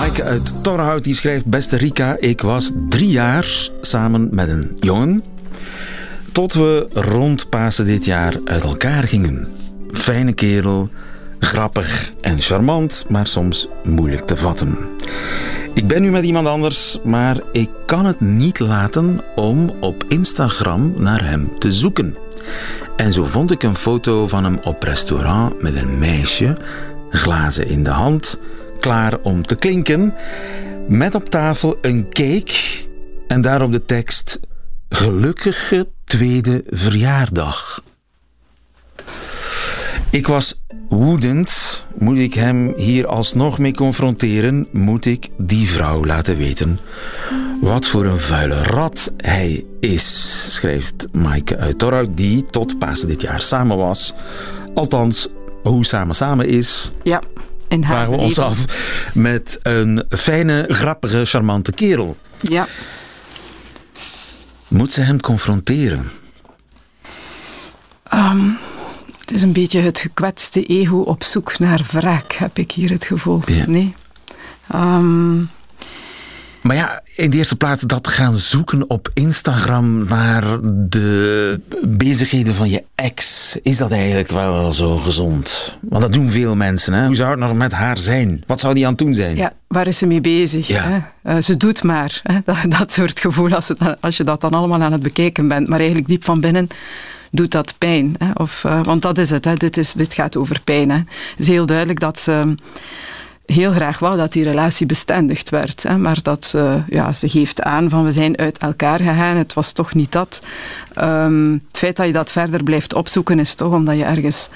Maaike uit Torhout die schrijft: Beste Rika, ik was drie jaar samen met een jongen. Tot we rond Pasen dit jaar uit elkaar gingen. Fijne kerel, grappig en charmant, maar soms moeilijk te vatten. Ik ben nu met iemand anders, maar ik kan het niet laten om op Instagram naar hem te zoeken. En zo vond ik een foto van hem op restaurant met een meisje, glazen in de hand, klaar om te klinken, met op tafel een cake en daarop de tekst Gelukkige tweede verjaardag. Ik was woedend. Moet ik hem hier alsnog mee confronteren? Moet ik die vrouw laten weten wat voor een vuile rat hij is? Schrijft Maaike uit Torhout, die tot Pasen dit jaar samen was. Althans, hoe samen samen is, Ja, in haar vragen we ons af met een fijne, grappige, charmante kerel. Ja. Moet ze hem confronteren? Ehm, het is een beetje het gekwetste ego op zoek naar wraak, heb ik hier het gevoel. Ja. Nee. Ehm, Maar ja, in de eerste plaats dat gaan zoeken op Instagram naar de bezigheden van je ex. Is dat eigenlijk wel zo gezond? Want dat doen veel mensen. Hè? Hoe zou het nog met haar zijn? Wat zou die aan het doen zijn? ja, waar is ze mee bezig? Ja. Hè? Eh, ze doet maar. Hè? Dat, dat soort gevoel als, het, als je dat dan allemaal aan het bekijken bent. Maar eigenlijk diep van binnen doet dat pijn. Hè? Of, eh, want dat is het. Hè? Dit, is, dit gaat over pijn. Hè? Het is heel duidelijk dat ze heel graag wou dat die relatie bestendigd werd. Hè? Maar dat ze, ja, ze geeft aan van we zijn uit elkaar gegaan. Het was toch niet dat. Ehm, het feit dat je dat verder blijft opzoeken is toch omdat je ergens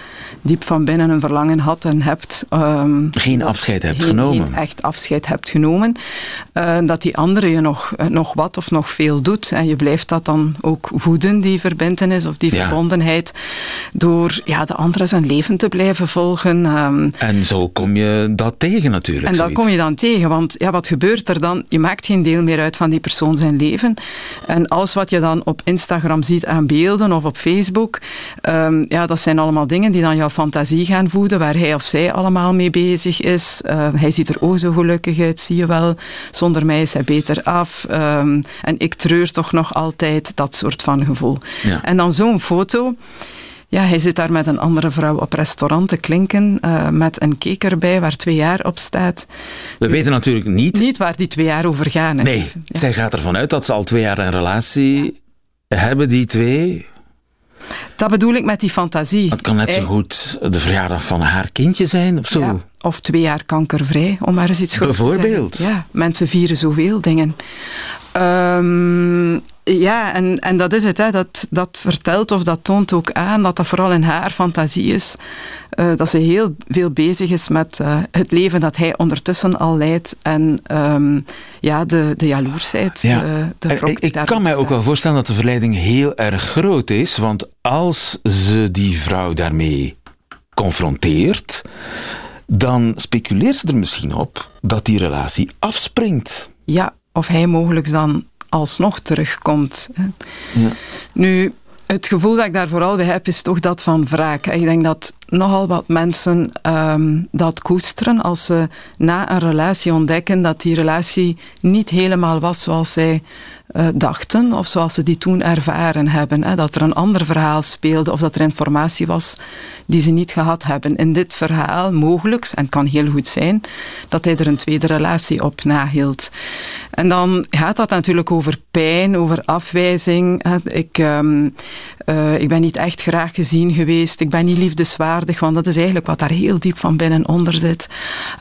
diep van binnen een verlangen had en hebt. ehm, Geen afscheid hebt geen- genomen. Geen echt afscheid hebt genomen. Eh, dat die andere je nog, eh, nog wat of nog veel doet. En je blijft dat dan ook voeden, die verbintenis of die Ja. verbondenheid. Door ja, de andere zijn leven te blijven volgen. ehm, En zo kom je dat tegen natuurlijk. en dat zoiets. kom je dan tegen, want ja, wat gebeurt er dan? Je maakt geen deel meer uit van die persoon zijn leven. En alles wat je dan op Instagram ziet aan beelden of op Facebook, ehm, ja, dat zijn allemaal dingen die dan jouw fantasie gaan voeden, waar hij of zij allemaal mee bezig is. Eh, hij ziet er ook zo gelukkig uit, zie je wel. Zonder mij is hij beter af. Ehm, en ik treur toch nog altijd, dat soort van gevoel. Ja. En dan zo'n foto. Ja, hij zit daar met een andere vrouw op restaurant te klinken, eh, met een cake erbij waar twee jaar op staat. We weten natuurlijk niet. Niet waar die twee jaar over gaan. hè. Nee, Ja. zij gaat ervan uit dat ze al twee jaar een relatie hebben, die twee. Dat bedoel ik met die fantasie. Het kan net zo goed de verjaardag van haar kindje zijn of zo. Ja, of twee jaar kankervrij, om maar eens iets groots te Bijvoorbeeld. zeggen. Ja, mensen vieren zoveel dingen. Ehm, ja, en, en dat is het. Hè. Dat, dat vertelt of dat toont ook aan dat dat vooral in haar fantasie is. eh, dat ze heel veel bezig is met eh, het leven dat hij ondertussen al leidt. En ehm, ja, de, de jaloersheid. Ja. De, de ik ik kan mij ook wel voorstellen dat de verleiding heel erg groot is. Want als ze die vrouw daarmee confronteert, dan speculeert ze er misschien op dat die relatie afspringt. Ja, of hij mogelijk dan alsnog terugkomt. Ja. Nu, het gevoel dat ik daar vooral bij heb, is toch dat van wraak. Ik denk dat nogal wat mensen ehm, dat koesteren als ze na een relatie ontdekken dat die relatie niet helemaal was zoals zij eh, dachten of zoals ze die toen ervaren hebben. Hè. Dat er een ander verhaal speelde of dat er informatie was die ze niet gehad hebben. In dit verhaal, mogelijk, en kan heel goed zijn, dat hij er een tweede relatie op nahield. En dan gaat dat natuurlijk over pijn, over afwijzing. Ik, ehm, eh, ik ben niet echt graag gezien geweest, ik ben niet liefdeswaardig, want dat is eigenlijk wat daar heel diep van binnen onder zit.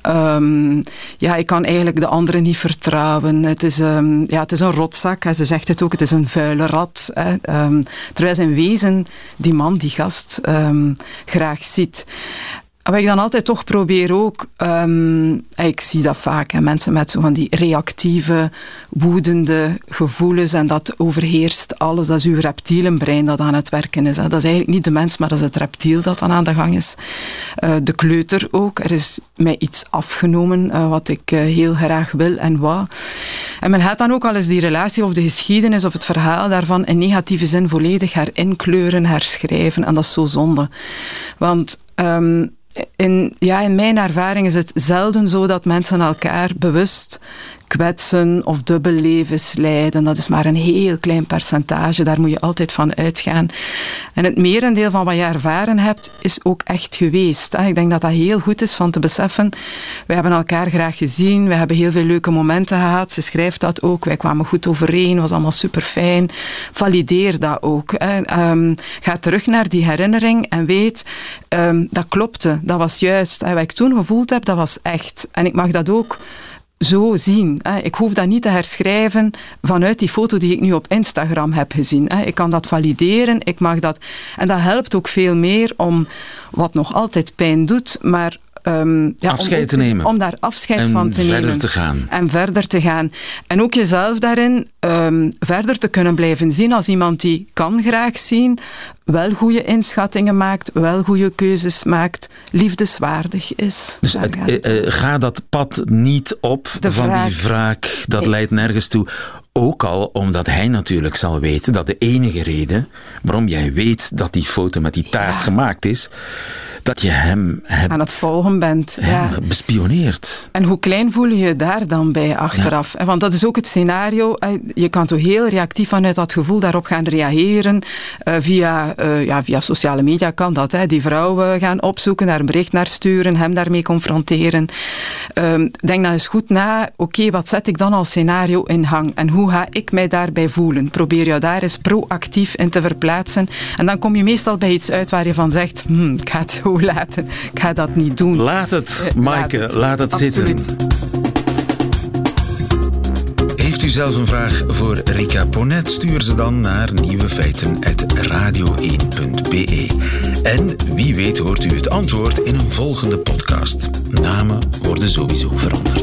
Ehm, ja, ik kan eigenlijk de anderen niet vertrouwen. Het is, ehm, ja, het is een rotzak, ze zegt het ook, het is een vuile rat. Hè. Ehm, terwijl zijn wezen die man, die gast, graag ziet. Wat ik dan altijd toch probeer ook, um, ik zie dat vaak, hè, mensen met zo van die reactieve, woedende gevoelens en dat overheerst alles, dat is uw reptielenbrein dat aan het werken is. Hè. Dat is eigenlijk niet de mens, maar dat is het reptiel dat dan aan de gang is. Uh, de kleuter ook, er is mij iets afgenomen uh, wat ik uh, heel graag wil en wou. En men gaat dan ook al eens die relatie of de geschiedenis of het verhaal daarvan in negatieve zin volledig herinkleuren, herschrijven en dat is zo zonde. Want um, in, ja, in mijn ervaring is het zelden zo dat mensen elkaar bewust kwetsen of dubbellevens leiden. Dat is maar een heel klein percentage, daar moet je altijd van uitgaan. En het merendeel van wat je ervaren hebt, is ook echt geweest. Ik denk dat dat heel goed is van te beseffen. We hebben elkaar graag gezien, we hebben heel veel leuke momenten gehad. Ze schrijft dat ook, wij kwamen goed overeen, was allemaal super fijn. Valideer dat ook. Um, ga terug naar die herinnering en weet, um, dat klopte, dat was juist. Wat ik toen gevoeld heb, dat was echt. En ik mag dat ook zo zien. Ik hoef dat niet te herschrijven vanuit die foto die ik nu op Instagram heb gezien. Ik kan dat valideren, ik mag dat. En dat helpt ook veel meer om, wat nog altijd pijn doet, maar Um, ja, afscheid om, te nemen. Om daar afscheid van te nemen. En verder te gaan. En verder te gaan. En ook jezelf daarin um, verder te kunnen blijven zien als iemand die kan graag zien, wel goede inschattingen maakt, wel goede keuzes maakt, liefdeswaardig is. Dus het, uh, ga dat pad niet op De van die wraak, dat leidt nergens toe. Ook al omdat hij natuurlijk zal weten dat de enige reden waarom jij weet dat die foto met die taart ja. gemaakt is, dat je hem hebt aan het volgen bent. Ja, bespioneerd. En hoe klein voel je je daar dan bij achteraf? Want dat is ook het scenario. Je kan toch heel reactief vanuit dat gevoel daarop gaan reageren. Uh, via, uh, ja, via sociale media kan dat. Hè. Die vrouw gaan opzoeken, daar een bericht naar sturen, hem daarmee confronteren. Ehm, denk dan eens goed na. Oké, wat zet ik dan als scenario in hang? En hoe ga ik mij daarbij voelen? Probeer jou daar eens proactief in te verplaatsen. En dan kom je meestal bij iets uit waar je van zegt, hm, ik ga het zo laten. Ik ga dat niet doen. Laat het, uh, Maaike, laat het, laat het zitten. Heeft u zelf een vraag voor Rika Ponet? Stuur ze dan naar nieuwefeiten.radio1.be. En wie weet hoort u het antwoord in een volgende podcast. Namen worden sowieso veranderd.